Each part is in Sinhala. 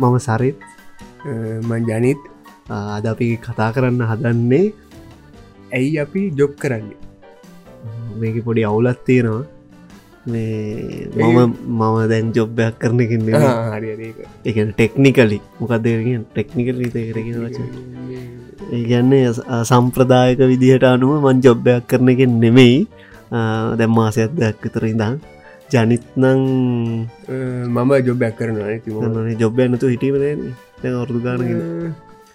මම සරිත්. මං ජනිත්. අද අපි කතා කරන්න හදන්නේ ඇයි අපි ජොබ් කරන්නේ? මේක පොඩි අවුලත් තියෙනවා. මේ මම මම දැන් ජොබ්බයක් කරනකින්න එක ටෙක්නිකලි මොකක්දගෙන ටෙක්නිකල් තේකරගෙන වච ඒගැන්නේ සම්ප්‍රදායක විදිහට අනුව මං ජොබ්බයක් කරනකින් නෙමෙයි. දැම් මාසයක් දෙයක් විතර ඉඳං ජනිත්නං මම ජොබ්බයක් කරනවා තිමන ජොබ්බය නතු හිටීම දැ ඔරුදු ගානගෙන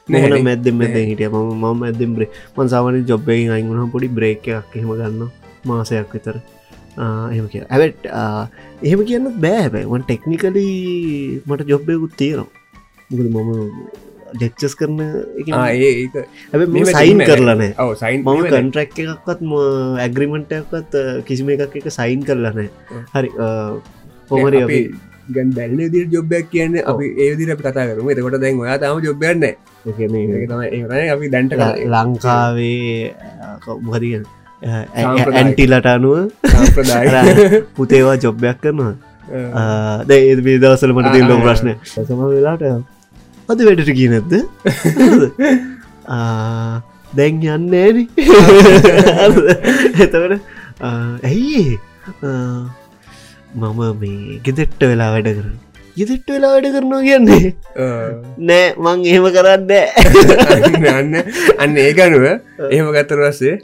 නන මැද මැද හිටිය. ම ම ඇදම් බ්‍රේ මන් සාමන ජොබ්බයි අයිගුණ පොඩි බ්‍රේක එකක් හෙම ගන්න මාසයක් විතර. එහෙම කිය ඇවට එහෙම කියන්න බෑබැවන් ටෙක්නිකලී මට ජොබ්බයකුත් තියෙනවා. මුකද මම ඩෙක්චස් කරන ඒ සයින් කරලන සයින් මම කන්ට්‍රක් එකක්වත් ඇග්‍රිමෙන්ට්ක්වත් කිසිම එකක් එක සයින් කරලන හරි පොමර ගන් දැල්ල දිර ජොබ්බයක් කියන්න අපි ඒදිර අපි කතා කරම. එතකොට දැන් ඔයා තම ජොබ්බයන්න අපි දැන්ට ලංකාවේ මොහදිගන්න ඇන්ටිලට අනුව පුතේවා ජොබ්බයක් කරනවා. දැ දවසල මට තිල්ල ප්‍රශ්නය සම වෙලාට අද වැඩට කිය නැද්ද? දැන් යන්න ඇන එතවට ඇයි මම මේ ගෙදෙට්ට වෙලා වැඩ කරන ගෙදෙට්ට වෙලා වැඩ කරනවා කියන්නේ? නෑ මං එහෙම කරන්න අන්න අන්න ඒකනුව එහෙම ගත්තර වස්සේ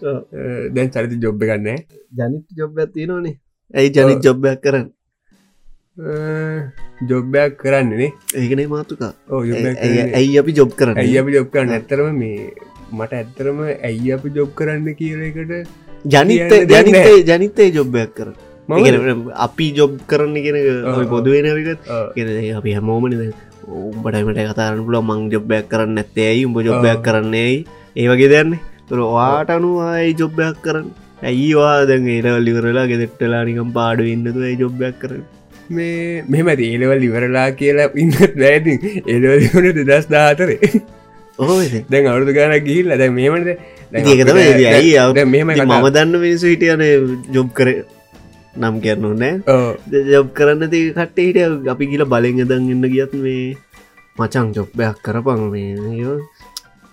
දැන් චරිත ජොබ්බ ගන්න ජනිත ජොබ්බ තියෙනවානේ. ඇයි ජනිත් ජොබ්බයක් කරන්න ජොබ්බයක් කරන්නනේ ඒකනේ මාතුකා. ඇයි අපි ජොබ් කරන්න? ඇයි අපි ජොබ් කරන්න? ඇත්තරම මේ මට ඇත්තරම ඇයි අපි ජොබ් කරන්න කියරකට ජනිත ජනිතේ ජනිතේ ජොබ්බයක් කරන්න අපි ජොබ් කරන්න කියෙන පොදුවෙන විකත් අපි හැමෝමනිද උඹටමට කතාරන්න පුල මං ජොබ්බයක් කරන්න ඇත්තේ ඇයි? උඹ ජොබ්බයක් කරන්නේ ඒ වගේ දෙන්නේ තුර වාට අනුවායි ජොබ්බයක් කරන්න. ඇයිවා දැන් ඒට ලිවරලා ගෙදෙට්ටලා නිකම් පාඩු ඉන්නතු ඇයි ජොබ්බයක් කරන්න මේ මෙම ඒලවල් ඉවරලා කියලා ඉන්නත් වැෑති එලවලිවන දෙදස් දාතරේ දැන් අවුදු ගාන ගිහිල්ල. දැ මේමට මෙම මම දන්න මිනිසු හිටියන ජොබ් කර. නම් කරනු නෑ. ජොබ් කරන්න ති කට්ට හිට අපි කියල බලෙන් දන් ඉන්න ගියත් මේ මචං ජොබ්බයක් කරපං මේ.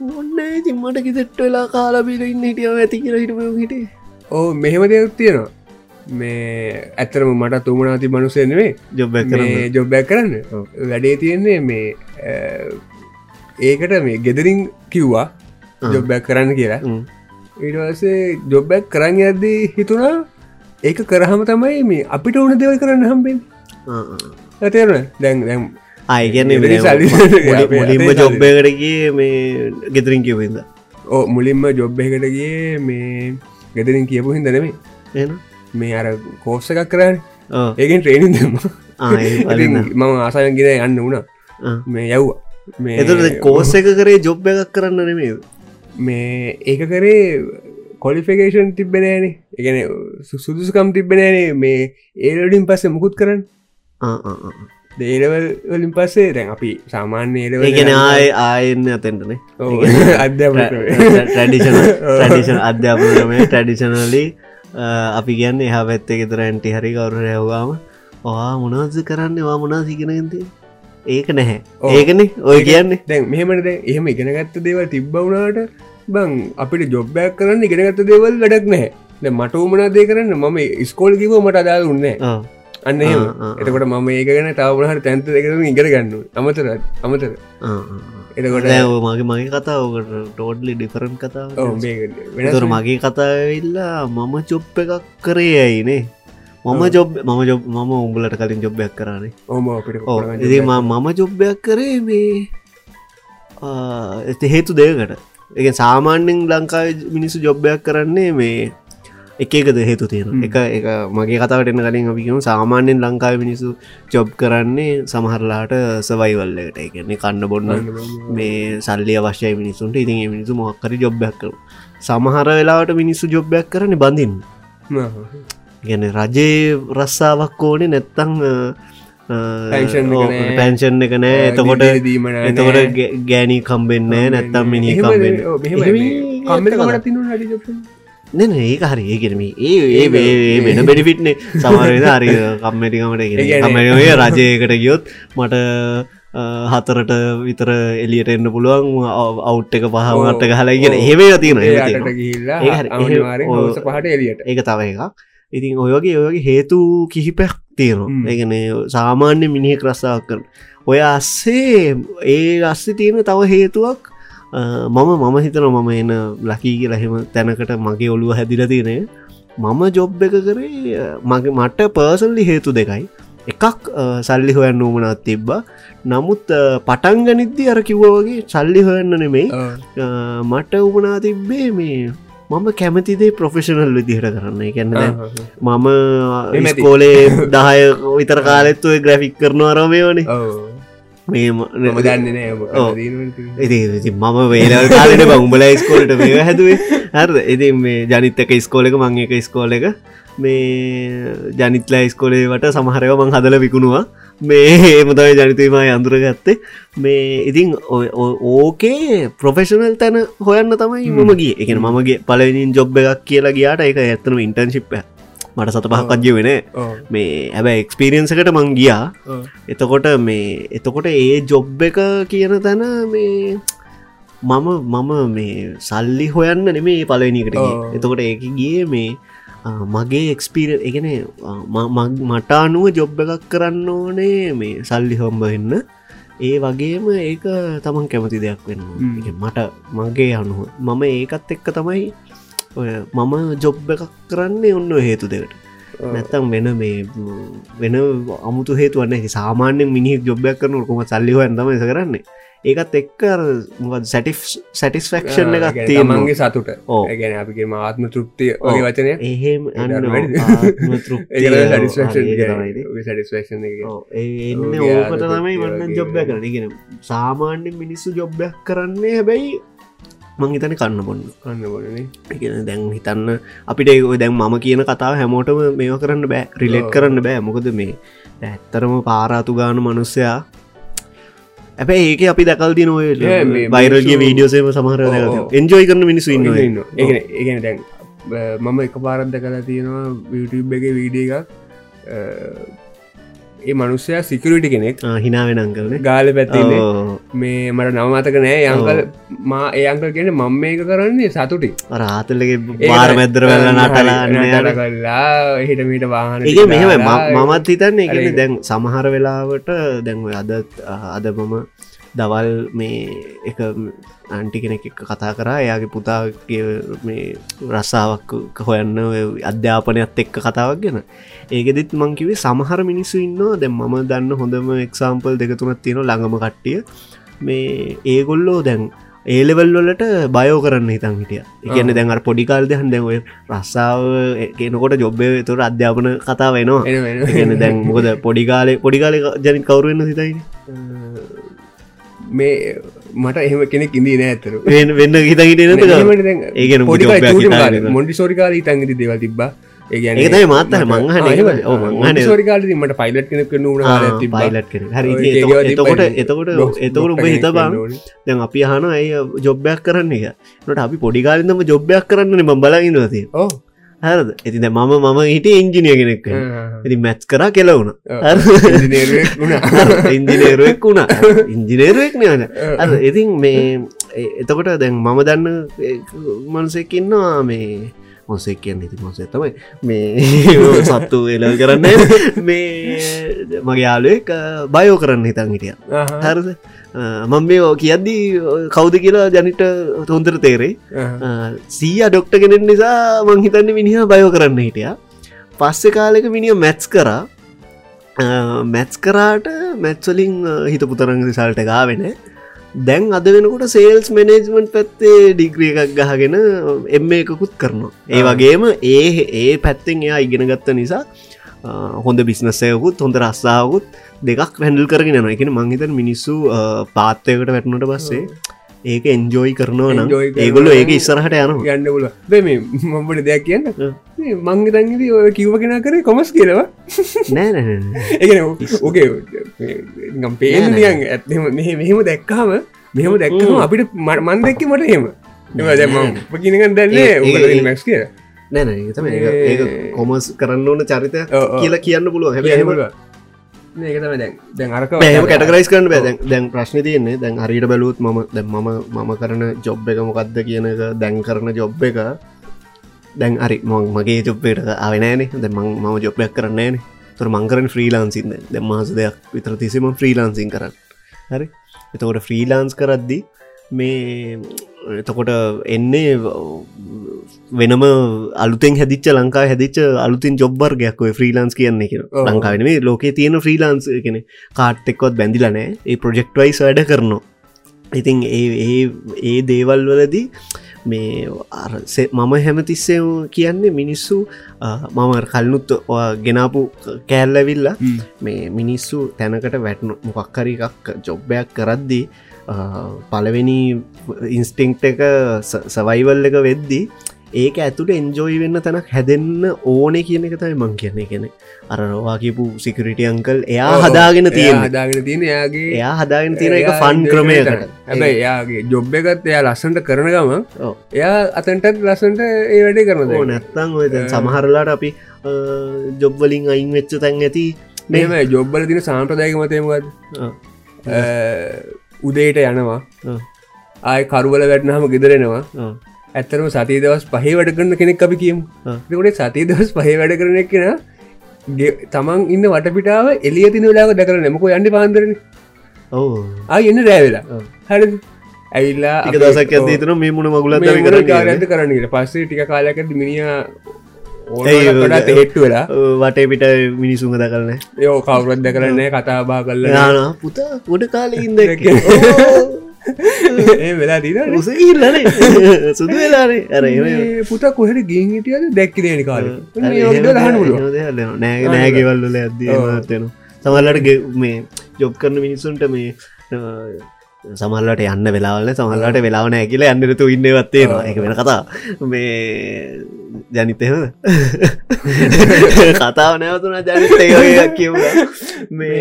ඔන්න තිම්මට කිතෙට්ට වෙලා කාලාබිල ඉන්න හිටියාව ඇති කියලා හිටම හිටේ ඕ මෙහෙම දෙයක් තියෙනවා මේ ඇත්තරම මට තුමනාති මනුසයනෙවේ ජොබ්බැ ජොබ්බැක් කරන්න. වැඩේ තියෙන්නේ මේ ඒකට මේ ගෙදරින් කිව්වා ජොබ්බැක් කරන්න කියලා. ඊටවසේ ජොබ්බැක් කරන්න ඇද්දී හිතුණා ඒක කරහම තමයි මේ අපිට ඕන දෙවල් කරන්න හම්බෙන් ඇතේරන දැන් දැම් අයගැන මුලින්ම ජොබ්බයකටගේ මේ ගෙදරින් කිවවිද ඕ මුලින්ම ජොබ්බයකටගේ මේ ගෙදරින් කියපු හිද නෙමේ එන මේ අර කෝස්ස එකක් කරන්න ඒකෙන් ට්‍රේනින් දෙම. මම ආසයන්ගෙන යන්න වුණා. මේ යව්වා. මේ එතුට කෝස්ස එක කරේ ජොබ් එකක් කරන්න නෙමේ මේ ඒක කරේ කොලිෆිකේෂන් තිබෙනෑන එකන සුදුසුකම් තිබෙනෑනේ මේ ඒලඩින් පස්සේ මුකුත් කරන්න. දේරවල් වලින් පස්සේ දැන් අපි සාමාන්‍ය ඒලව ගෙන ආය ආයන්න අතෙන්ටනේ අධ්‍යාප ටඩිෂන ටඩිෂන් අධ්‍යාපනමේ ටඩිෂනලි අපි කියන්න එහා පැත්තේ ගෙතර ඇන්ටි හරි කවරු රැව්වාම වා මොනවද කරන්න? වා මොනා සිගෙනගති ඒක නැහැ. ඒකන ඔය කියන්නේ. දැන් මෙහමට එහෙම ඉගෙනගත්ත දේවල් තිබ්බවුණට බං අපිට ජොබ්බයක් කරන්න ඉගෙනගත්ත දේවල් වැඩක් නැහැ. මට උමනා දේ කරන්න? මම ස්කෝල් කිව මට අදාල් උන්නේ අන්න එතකොට මම ඒක ගැන තාවනහට තැන්ත දෙකර ඉගෙන ගන්න අමතර අමතර එතකොට මගේ මගේ කතාවකට ටෝඩ්ලි ඩිෆරන් කතාව වෙනතුර මගේ කතාවෙල්ලා මම චොප් එකක් කරේ ඇයිනේ? මම ජොබ් මම ජොබ් මම උඹලට කලින් ජොබ්බයක් කරන්නේ ඕම මම ජොබ්බයක් කරේ. මේ ඇති හේතු දෙයකට එක සාමාන්‍යෙන් ලංකාව මිනිස්සු ජොබ්බයක් කරන්නේ මේ එකකද හේතු තියෙන එක එක මගේ කතාවට එන්න කලින් අපිකම සාමාන්‍යෙන් ලංකාව මිනිසු ජොබ් කරන්නේ සමහරලාට සවයිවල්ලට එකන්නේ කන්න බොන්න මේ සල්ලිය වශ්‍යය මිනිසුන්ට ඉතින් මිනිසු මොක්කර ජොබ්බයක් කරු සමහර වෙලාවට මිනිස්සු ජොබ්බයක් කරන බඳින් ගැන රජයේ රස්සාාවක් ඕනේ නැත්තං පැන්ෂන් එක නෑ. එතකොට එතකොට ගෑනී කම්බෙන්න නැත්තම් මිනි කම්බෙන්න නැන ඒක හරි. ඒකරම ඒ ඒ වෙන බෙඩිෆිට්නේ සමරද හරි කම්මටිකමට රජයකට ගියොත් මට හතරට විතර එලියට එන්න පුළුවන් අවුට් එක පහමට හලගෙන හෙවේ තියෙන පහට එලියට ඒක තව එකක්. ඉතින් ඔයගේ ඔයගේ හේතු කිහිපයක් තියෙනවා. ඒගන සාමාන්‍ය මිනිහෙක් රස්සාක් කරන. ඔය අස්සේ ඒ අස්සේ තියෙන තව හේතුවක් මම මම හිතන මම එන ලකී කියලා හෙම තැනකට මගේ ඔළුව හැදිල තියෙනය මම ජොබ් එක කරේ මගේ මට පර්සල්ලි හේතු දෙකයි. එකක් සල්ලි හොයන්න නූමනත් තිබ්බා. නමුත් පටන්ගනිද්දි අර කිව්වගේ සල්ලි හොයන්න නෙමෙයි. මට උමනා තිබ්බේ මේ මම කැමතිදේ ප්‍රොෆෙෂනල් විදිහට කරන්න. එකන්න මම ස්කෝලේ දහය විතර කාලෙත්තුව ග්‍රෆික් කරනවා අරමයවනේ මේ දන්න මම වේල කාලට බංඹල ස්කෝලට මේ හැදුවේ. හරද? එති මේ ජනිත්තක ස්කෝලක මං එක ස්කෝල එක. මේ ජනිත්ලා ස්කොලේවට සමහරව මං හදල විකුණවා. මේ ඒමතයි ජනිතීම අඳුර ගත්තේ මේ ඉතින් ඕකේ ප්‍රොෆෙෂනල් තැන හොයන්න තමයි මම ගිය. එක මගේ පලවිනින් ජොබ් එකක් කියලා ගියාට එක ඇත්තනම ඉන්ටර්න්ශිප්ය මට සත පහක්කජ්‍ය වෙන මේ ඇබැ එක්ස්පිරියන්සකට මං ගියා. එතකොට මේ එතකොට ඒ ජොබ් එක කියන තැන මේ මම මම මේ සල්ලි හොයන්න නෙමේ පලවෙනිකට එතකොට ඒක ගිය මේ මගේ එක්ස්පීර එකන මට අනුව ජොබ් එකක් කරන්න ඕනේ මේ සල්ලි හොම්බ වෙන්න. ඒ වගේම ඒක තමන් කැමති දෙයක් වෙන්න මට මගේ අනුව. මම ඒකත් එක්ක තමයි මම ජොබ් එකක් කරන්නේ ඔන්න හේතු දෙකට. නැත්තම් වෙන මේ වෙන අමුතු හේතුවන්න සාමාන්‍ය මිනි ජොබ්යක් කරන කොම සල්ලිහ ඇතම කරන්නේ. ඒකත් එක්ක සැටි සැටිස්ෆක්ෂන් එකක් තියමන්ගේ සතුට. ගැන අපිගේ මාත්ම තෘප්තිය. ඔගේ වචනය එහෙම එන්න ඕකට තමයි වන්න ජොබ්බ කරන ගෙන සාමාන්‍ය මිනිස්සු ජොබ්බයක් කරන්නේ හැබැයි මං හිතන කන්න බොන්න. කන්න බොන දැන් හිතන්න අපිට දැන් මම කියන කතාව හැමෝටම මේව කරන්න බෑ රිලෙට් කරන්න බෑ. මොකද මේ ඇත්තරම පාරාතු ගාන මනුස්සයා ඇැ ඒක අපි දකල් ති නොය බයිරගේ වීඩියෝසේම සමහර එන්ජෝයි කරන මිනිස්සු ඉන්න ඒගෙන දැන් මම එක පාරද්ද කලා තියෙනවා YouTube එක වීඩිය එකක් ඒ මනුස්සයා සිකරට කෙනෙක්. හිනාවෙන අංකලන ගාල පැත්තින්නේ මේ මට නවමතක නෑ. යංකල් මා ඒ අංකල් කියෙන මං මේක කරන්නේ සතුටි. රාතලගේ බාර මැදර වෙල නටලා කල්ලා හිට මීට වාහන ඒ මෙහම මමත් හිතන්නේ දැන් සමහර වෙලාවට දැන්ව අද අද මම දවල් මේ එක අන්ටි කෙනෙක් කතා කරා. එයාගේ පුතාගේ මේ රස්සාාවක් හොයන්න අධ්‍යාපනයක්ත් එක්ක කතාවක් ගැන. ඒකෙදෙත් මංකිවේ සමහර මිනිස්සු ඉන්නවා. දැම් මම දන්න හොඳම එක්සාම්පල් දෙකතුනත් තියෙන ළඟම කට්ටිය. මේ ඒගොල්ලෝ දැන් ඒලෙවල් වලට බයෝ කරන්න හිතන් හිටිය. එකන්න දැන් පොඩිකාල් දෙහන් දැව රස්සාාව කියනකොට ජොබ්බය තුර අධ්‍යාපන කතා වෙනවා එන දැන් මොකද පොඩිකාලේ පොඩිකාල ජනින් කවරුවෙන්න සිතයි මේ මට එහෙම කෙනෙක් ඉදී නෑතර වෙන්න හිත හිට ඒ මොඩි සෝරිකාල තන්ගති දේව තිබා ඒතයි මාත්තර මංහන සෝරිකාල මට පයිලට් කෙනෙක් නුන පයිලට් එතකොට එතකොට උබ හිත බං දැන් අපි හන ඇය ජොබ්බයක් කරන්න? එක නට අපි පොඩිකාලින්දම ජොබ්බයක් කරන්න ම බලගන්නවති ඕ හරද? ඇතිද මම මම හිට ඉංජිනිය කෙනෙක් ඇති මැත්ස් කර කෙලවුණ ඉංජිනේරුවෙක් වුණා. ඉංජිනේරුවෙක් නයන අ ඉතින් මේ එතකොට දැන් මම දන්න මනුසෙක්කින්නවා මේ මොසෙක් කියන්න ඉති මොසේ තමයි. මේ සත්තු එල කරන්න. මේ මගේ යාලුවෙක් බයෝ කරන්න හිතන් හිටිය. හරද මම මේ කියද්දී කෞද කියලා ජනිට තොන්තර තේරේ සීය ඩොක්ට කෙනෙක් නිසා මං හිතන්න මිනිහ බයෝ කරන්න හිටිය. පස්සෙ කාලෙක මිනිිය මැත්ස් කරා. මැත්ස් කරාට මැත්වලින් හිතපු තරංග සල්ට ගාවෙන දැන් අද වෙනකොට සේල්ස් මනේජ්මන්ට් පැත්තේ ඩිග්‍රිය එකක් ගහගෙන එම එකකුත් කරනවා. ඒ වගේම ඒ ඒ පැත්තෙන් එයා ඉගෙන ගත්ත නිසා හොඳ බිස්නස්සයකුත් හොඳ රස්සාාවකුත් දෙකක් වැැඩල් කරගෙන න එකන මංහිතන් මිනිස්සු පාත්තයකට වැටනට පස්සේ ඒක එන්ජෝයි කරනවා නම් ඒගොල්ල ඒක ඉස්සරහට යන ගන්න පුල මේ මම්බට දෙයක් කියන්න? මංග තන්ගද ඔය කිව්ව කෙන කරේ කොමස් කියලවා නෑ ඒ ඕකේ ගම් පේනියන් ඇත්ම මෙහෙම දැක්කාම මෙහම දැක්කම අපිට මන් දැක්ක මට හෙම එම කිනගන් දැන්නේ මැක්ස් කිය නෑන ඒ කොමස් කරන්න ඕන චරිත කියලා කියන්න පුළුව දැන් දැන් කටරයිස් කරන බෑ. දැන් ප්‍රශ්න තියන්නේ දැන් හරිට බැලුත් ම දැ ම මම කරන ජොබ් එක මොකක්ද කියන එක දැන් කරන ජොබ් එක දැන් අරි මොං මගේ ජොබ්බේට ආවනෑනේ දැ මං මම ජොබ්යක් කරන්නේන තුර මංකරන ෆ්‍රීලාන්සින්න දැ මාස දෙයක් විතර තිසම ෆ්‍රීලාන්සින් කරන්න. හරි? එතකොට ෆ්‍රීලාන්ස් කරද්දි මේ එතකොට එන්නේ වෙනම අලුතෙන් හැදිච්ච ලංකා හැදිච්ච අලුතින් ජොබ්බර්ගයක් ඔය ෆ්‍රීලාන්ස් කියන්නේ කියෙන ලංකාවන මේ ලෝකේ තියෙන ෆ්‍රීලාන්ස් කෙන කාට් එක්කොත් බැඳිලනෑ ඒ ප්‍රජෙක්් වයිස් වැඩ කරනවා. ඉතින් ඒ ඒ දේවල් වලදී මේ මම හැමතිස්සේ කියන්නේ මිනිස්සු මම කල්නුත් ගෙනාපු කෑල්ලවිල්ල මේ මිනිස්සු තැනකට වැටනු මොකක්කරි එකක් ජොබ්බයක් කරද්දී පලවෙනි ඉන්ස්ටිංක්ට එක සවයිවල් එක වෙද්දී ඒක ඇතුට එන්ජෝයි වෙන්න තැනක් හැදෙන්න්න ඕන කියන එක තයි මං කියන්නේ. කෙනෙ අර රවා කියපු සිකරිටිය අංකල් එයා හදාගෙන තියෙන හදාගෙන තියෙන යාගේ එයා හදාගෙන තියෙන එක ෆන් ක්‍රමයකට. හැබයි එයාගේ ජොබ් එකත් එයා ලස්සන්ට කරන ගම එයා අතන්ටත් ලස්සන්ට ඒ වැඩේ කරන නැත්තං ඔය සමහරලාට අපි ජොබ්වලින් අයින් වෙච්ච තැන් ඇති මෙම ජොබ්බල තින සාම්ප්‍රදායක මතයමත් උදේට යනවා ආය කරුවල වැටනහම ගෙදරෙනවා. ඇත්තරම සතිය දවස් පහේ වැඩ කරන කෙනෙක් අපි කියමු. කොට සතිය දවස් පහේ වැඩ කරන කෙන තමන් ඉන්න වටපිටාව එලිය තින වෙලාක දැකර නැමක යන්න පාන්දරන? ඕ ආ එන්න රෑවෙලා හරි ඇයිල්ලා දසක් ඇතන මේ මුණ මගුල ගත කරන්නට පස්සේ ටික කාලයකට මිනිිය තෙට්ටු වෙලා. වටේ පිට මිනිසුම ද කරන යෝ කවුරත් ද කරන්නේ කතා බා කල්ල යාන පුතා ගොඩ කාල ඉද වෙලා දීන උසකිල්ලන සුදු වෙලානේ අර පුත කොහට ගින් හිටියද? දැක්කිරනි කාල. නෑ නෑගෙවල්ල ඇද්දීමතෙන සමල්ලට මේ ජොබ් කරන මිනිස්සුන්ට මේ සමල්ලට යන්න වෙලාවල සමල්ලට වෙලාවන ඇකිල යන්නරතු ඉන්නවත්තේ එක වෙන කතා මේ ජනිතයම කතාව නැවතුන ජනිතයක් කිව මේ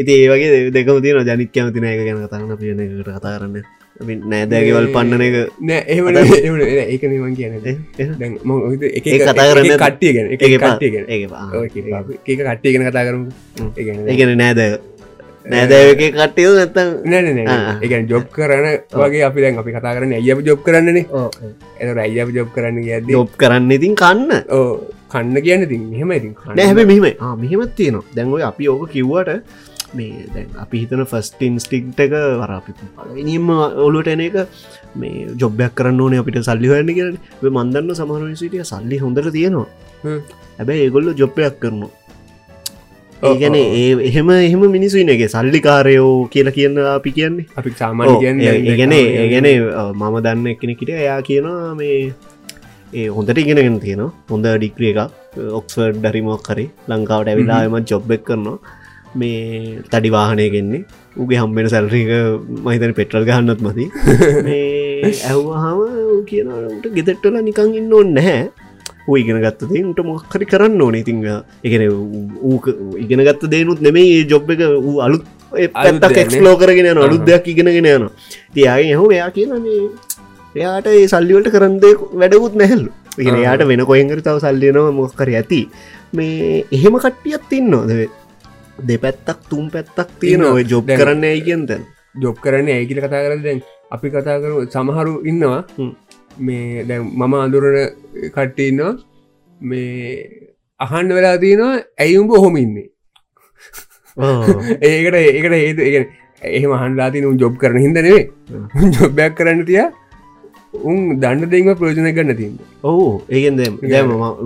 ඉති ඒවගේ දෙකම තියන ජනික් කැමතින එක ගැන කතාන්න පියනකට කතා කරන්න. නෑදෑගෙවල් පන්නන එක. නෑ ඒවට ඒක නිවන් කියන එක කතා කරන්න කට්ටිය ගැන එක කට්ටිය ගැන. ඒ කට්ටිය ගැන කතා කරමු. ඒගැන නෑදෑ නෑදෑක කටයු නැන එක ජොබ් කරන වගේ අපි දැන් අපි කතා කරන්න ඇය ජොබ් කරන්නනේ එ රයිය ජොබ් කරන්න ගද ජොබ් කරන්න ඉතින් කන්න. ඕ කන්න කියන්න ති මෙහෙම ඉතින් නැහැම මෙහෙම මෙහෙමත් තියෙනවා. දැන්ගොයි අපි ඕක කිව්වට මේ දැන් අපි හිතන ෆස්ටින් ස්ටික්ට එක වර අපි පලනිම ඔලුට එන එක මේ ජොබ්යක් කරන්න ඕනේ අපිට සල්ලි හන්න කියන මන්දන්න සමහර සිටිය සල්ලි හොඳට තියෙනවා. හැබැයි ඒගොල්ල ජොබ්පයක් කරනවා ඒගැන එහෙම එහෙම මිනිසුන එක සල්ලිකාරයෝ කියලා කියන්න අපි කියන්නේ. අපි සාමාන්‍ය ගැන ඒගැන මම දන්න එකනෙ කිට එයා කියනවා මේ ඒ හොඳට ඉගෙනගෙන තියෙනවා. හොඳ ඩික්්‍රිය එකක්. ඔක්ස්වර්ඩ් ඩරිමොක් කරේ ලංකාවට ඇවිලාම ජොබ්බෙක් කරනවා. මේ තඩි වාහනයගෙන්නේ උගේ හම්බෙන සැල්රීක මහිතන පෙට්‍රල් ගහන්නත් මති මේ ඇහ්වාහම කියනට ගෙතෙට්ටල නිකං ඉන්න ඕන්න නැහැ ඌ ඉගෙන ගත්ත දේට මොක්කරි කරන්න ඕන. ඉතිං එකන ඌ ඉගෙන ගත්ත දේනුත් නෙමේ ඒ ජොබ් එක වූ අලුත් ඇත්තක් එක්ස්ලෝ කරගෙන යන අලුත් දෙයක් ඉගෙනගෙන යන තියාගේ හෝ එයා කියන මේ එයාට ඒ සල්ලිවලට කරන්දේ වැඩකුත් නැහැල්ලු යාට වෙන කොහෙන්කර තව සල්ලියනවා මොක්කර ඇති. මේ එහෙම කට්ටියත් ඉන්නවා දෙවේ දෙපැත්තක් තුම් පැත්තක් තියෙන ඔය ජොබ් කරන්න ඇයි කියන්තැන් ජොබ් කරන්න ඇයිකිල කතා කර දැන් අපි කතා කරු සමහරු ඉන්නවා මේ දැ මම අඳුරන කට්ටඉන්නවා මේ අහන්ඩ වෙලා තියෙනවා ඇයිඋඹ හොමින්නේ ඒකට ඒකට හේතු ඒ එහෙම හන්ලාතින උන් ජොබ් කරන හිදනේ ජොබ්බයක් කරන්න තිය උන් දන්න දෙම ප්‍රෝජන ගන්න තින්න ඕ ඒගෙන් දැම්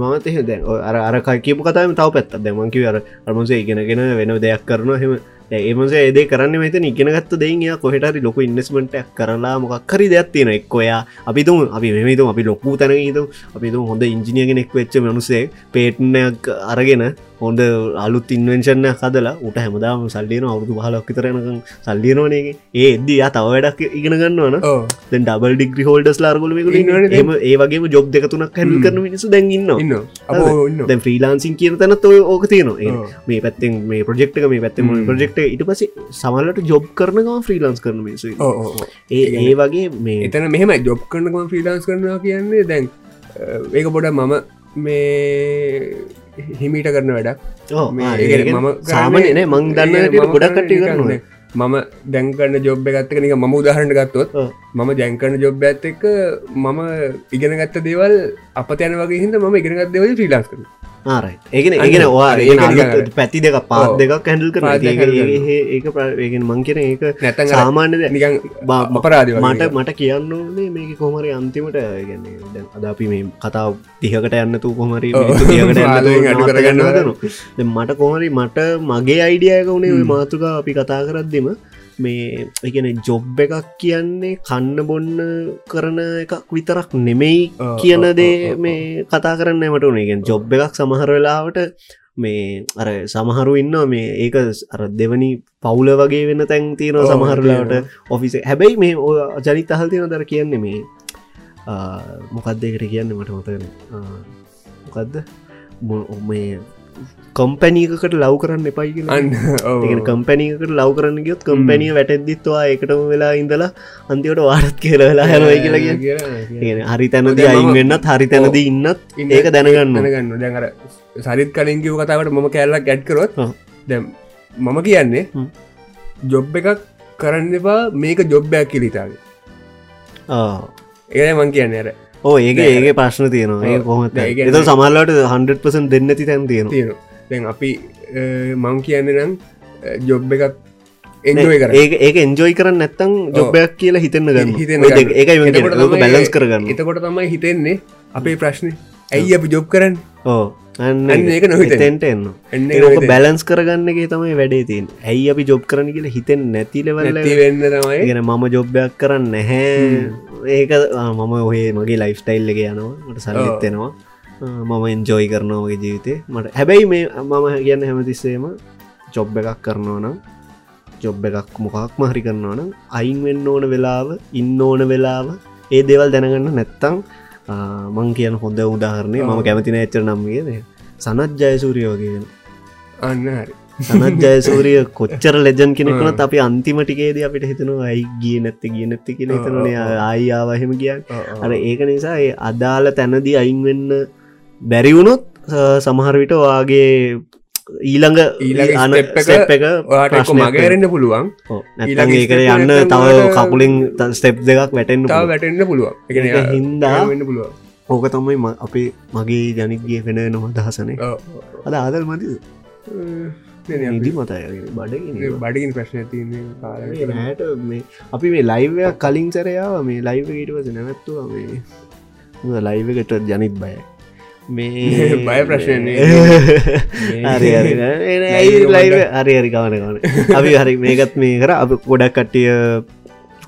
මත දැ අර අර කියපු කතම තව පැත්ත දැමන්කිව අර අරමසේ ඉගෙනගෙන වෙන දෙයක් කරන හෙම ඒමස ඒදේ කරන්න මෙත ඉගෙනගත්ත දෙය කොහෙටරි ලොක ඉන්වස්මට කරලා මොක්කරි දෙයක් තියෙන එක්කොයා අපි තුම අපි මෙමතු අපි ලොකු තැනගීතු අපි තු හොඳ ඉංජිනියගෙනෙක් වෙච්ච මනුසේ පේට්නයක් අරගෙන හොඳ අලුත් ඉන්වෙන්ශන්න කදලා උට හැමදාම සල්ලියන අවුදු පහලක් තරනක සල්ලියනවානගේ ඒ එද තව වැඩක් ඉගෙන ගන්නවන දැ ඩබල් ඩිග්‍රි හෝල්ඩස් ලාර්ගල එම ඒ වගේ ජොබ් දෙකතුනක් හැල් කරන මිනිසු දැන්ඉන්න දැ ්‍රීලාන්සින් කියන තැනත් ඔය ඕක තියනවා. මේ පැත්තෙන් මේ ප්‍රජෙක්්ක මේ පැත්තම ප්‍රජෙක්ට ඉට පස සමල්ලට ජොබ් කරනවා ෆ්‍රීලාන්ස් කරන මිසු ඒ ඒ වගේ මේ එතන මෙහම ජොබ් කරනකම ෆ්‍රීලාන්ස් කරනවා කියන්නේ දැන් ඒක පොඩ මම මේ හිමිට කරන වැඩක්. මේ ආ, ඒ ඒ කියන්නේ කියන්නේ මම සාමාන්‍ය නේ. මං දන්න ඒ හැටියට මම දැන්කන්න ජොබ් එකත්තක නික මම උදාහරණ ගත්තොත්. මම ජැංකන ජොබ් ඇත් එක්ක මම ඉගෙන ගත්ත දේවල් අප යන වගේ හිද ම ඉගෙනගත් දෙවල ්‍රීලාස් කර ආරයි ඒගෙන ඒගෙන වා පැති දෙක පාත්. දෙකක් හැඩල් handle ඒක ඒගෙන මං කියෙන ඒක නැතන් සාමාන්‍ය. නිකන් අපරාධ මට මට කියන්න ඕනේ මේක කොමරි අන්තිමට ගැන අද අපි මේ කතාව තිහකට යන්න තු කොමරි කරගන්න මට කොමරි මට මගේ අයිඩියයක වුණේ මාතුක අපි කතා කරද්දිම මේ එකන ජොබ් එකක් කියන්නේ කන්න බොන්න කරන එකක් විතරක් නෙමෙයි ඔව්, කියන ඔව්, දේ ඔව්, ඔව්, මේ කතා කරන්න මට උනේගෙන් ජොබ් එකක් සමහර වෙලාවට මේ අර සමහරු ඉන්න මේ ඒක අර දෙවනි පවුල වගේ වෙන්න තැන් තියෙන සමහරලාට. ඔෆිස හැබැයි මේ ජනිත අහල් තියෙන දර කියන්නේ මේ මොකක්දකට කියන්න මට මතන මොකක්ද මේ කම්පැනීකට ලව් කරන්න එපයි ඔව්. කම්පැනීකට ලව් කරන්න ගියොත් කම්පැනිය වැටෙද්දිත්වා එකටම වෙලා ඉඳලා අන්තිවට වාඩත් කියල වෙලා හැනවයි කියලා කිය කියලා කියලා. හරි තැනද අයින් වෙන්නත් හරි තැනද ඉන්නත් ඉන්න- ඒක දැනගන්න දැන් අර සරිත් කලින් කිව කතාවට මම කැල්ලක් ගැඩ්කරොත් ඔව්. දැම් මම කියන්නේ. ජොබ් එකක් කරන්න එපා මේක ජොබ්බයක් කිලිතාගේ ඒ මං කියන්නේ අර ඕ ඒක ඒගේ ප්‍රශ්න තියෙනවා. ඒ ඒ එත සමල්ලට 100% දෙන්නති තැන් තියෙනවා. තියෙන දැන් අපි මං කියන්න නම් ජොබ් ඒක ඒක එන්ජෝයි කරන්න නැත්තං ජොබ්බයක් කියලා හිතන්න ගන්න. ලෝක තමයි- බැලන්ස් කරගන්න. එතකොට තමයි හිතෙන්නේ අපේ ප්‍රශ්නය ඇයි අපි ජොබ් කරන්න? ඕ ඒක. නොහිතෙන්න. එතෙන්ට එන්න ඒක බැලන්ස් කරගන්නගේ තමයි වැඩේ තින් ඇයි අපි ජොබ් කරන කියලා හිතෙන් නැතිලවල්ල නැති වෙන්න තමයි. ගෙන මම ජොබ්බයක් කරන්න නැහැ ඒක මම ඔහේ මගේ ලයිෆ්ටයිල් එක යනවා. මට සල්ලිත්තෙනවා මම එන්ජෝයි කරනවාගේ ජීවිතේ. මට හැබැයි මේ මම කියන්න හැමතිස්සේම ජොබ් එකක් කරනවා නම් ජොබ් එකක් මොකක් මහරි කරනවා නම් අයින් වෙන්න ඕන වෙලාව ඉන්න ඕන වෙලාව ඒ දේවල් දැනගන්න නැත්තං මං කියන හොඳ උදාහරණය මම කැමතින ඇච්චර නම් කියන සනත් ජයසූරියෝගෙන අන්න හරි සනත් ජයසූරිය කොච්චර ලෙජන් කෙනෙකුනත් අපි අන්තිමටිකේද අපිට හිතනවා ඇයි ගිය නැත්ත ගිය නැත්ති කියල හිතනන ආයිආවහෙම ඔව්. අර ඒක නිසා අදාළ තැනදී අයින් වෙන්න බැරිවුණොත් සමහරවිට වාගේ ඊළඟ ඊළඟ එක ප්‍රශ්නයක් මගේරෙන්න්න පුළුවන්. ඊළඟ step යන්න තව කකුලින් ස්ටෙප් දෙකක් වැටෙන්න්න වැටෙන්න්න පුළුවන්. එක හින්දා වෙන්න පුළුවන්. ඕක තමයි අපේ මගේ ජනික්ගේ වෙන නොම දහසනේ අද ආදල් මති අපි- මතය බඩගින් බඩගින් ප්‍රශ්න තියන්නේ හැට මේ අපි මේ ලයිවයක් කලින් සැරයාව මේ ලයිව ඊටවස නැවැත්තුව මේ. ලයිවකට ජනිත් බය. මේ බය ප්‍රශ්නයන්නේ. හරි හරි කවන කවන අපි හරි මේකත් මේ කර. අප ගොඩක් කට්ටිය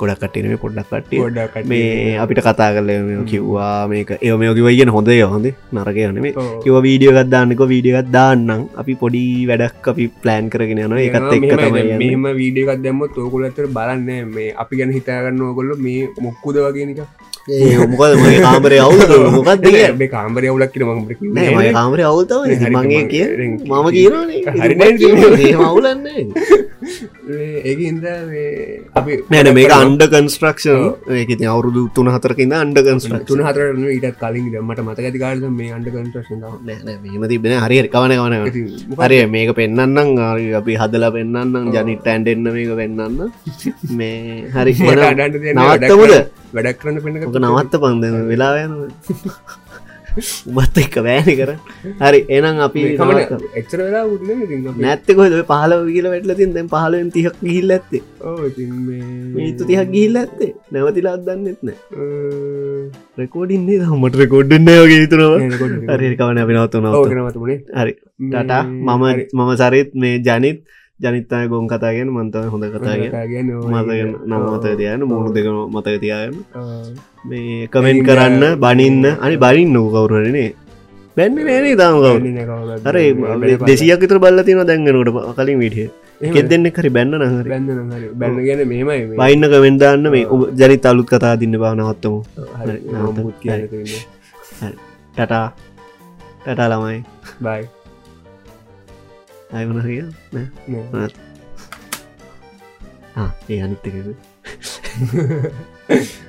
ගොඩක් කට්ටියන මේ පොඩ්ඩක් කට්ටිය. ගොඩක් මේ අපිට කතා කරල කිව්වා මේක ඒ මේෝකිවයිගෙන හොඳය හොඳ නරකයන මේ ඔව්. කිව වීඩියෝගත් දාන්නක වීඩියගත් දාන්නම්. අපි පොඩි වැඩක් අපි ප්ලෑන් කරගෙන යන එකත් යන්නේ. මෙම වීඩියකත් දැම්ම තෝකුල ඇතර බලන්න මේ අපි ගැන හිතාගන්න ඔකොල්ල මේ මොක්කුද වගේනික ඒ මොකද මගේ කාමරය අවුද මොකක්ද කිය මේ කාම්බරය අවුලක්කින මම නෑ මගේ කාමරය අවුතව හරි, මගේ කිය මම කියනනේ හරි නෑ, මවුලන්නේ ඒකන්ද අපි නැන මේක අන්ඩ කන්ස්ට්‍රක්ෂන් ඒක අවුරුදු තුන හතරකින්න අන්ඩ කන්ස්ට්‍රක් තුන හතර ඊටත් කලින් මට මතක ඇති කාලද මේ අන්ඩ කන්ට්‍රශන් මෙම තිබෙන හරි කවන කවන හරි මේක පෙන්න්නම් අපි හදලා පෙන්න්නම් ජනිට ඇන්ඩෙන්න්න මේක වෙන්නන්න මේ හරි නවත්තමුද වැඩක් කරන්න පෙන නවත්ත පන්දන වෙලා යන උබත් එක්ක බෑනි කර හරි එනම් අපි එක්චර වෙලා උන්න නැත්තකොද පහල කියල වැටල තින් දැන් පහලෙන් තිහක් ගිහිල් ඇත්තේ. ඒතු තිහක් ගිහිල් ඇත්තේ. නැවතිලා අදන්නෙත් නෑ. රෙකෝඩින්නේ හමට රෙකෝඩ්ඩන්න වගේ තුරව හරි කවන අපි නවත්තු නවත්ත ඕගෙනවතුනේ හරි. ටටා. මම මම සරිත් මේ ජනිත් ජනිත්තය ගොන් කතාගෙන මන්තව හොඳ කතාගෙන මතගෙන නමත තියන මුණු දෙක මතක තියාගෙන. මේ කමෙන්ට් කරන්න බනින්න. අනි බලින් නූ. කවුරනේ බැන්න නෑනේ තාම කවු අර දෙසියක් විතර බල්ල තින දැන්ගෙනට කලින් විටිය කෙත් දෙන්න කරි බැන්න නහර බැන්න හරි. බැන්න ගැන මෙමයි බයින්න කමෙන්ටාන්න මේ ඔබ ජනිත අලුත් කතා දින්න බානවත්තමු ටටා. ටටා ළමයි. බයි අයවන කිය ඒ අනිත්තක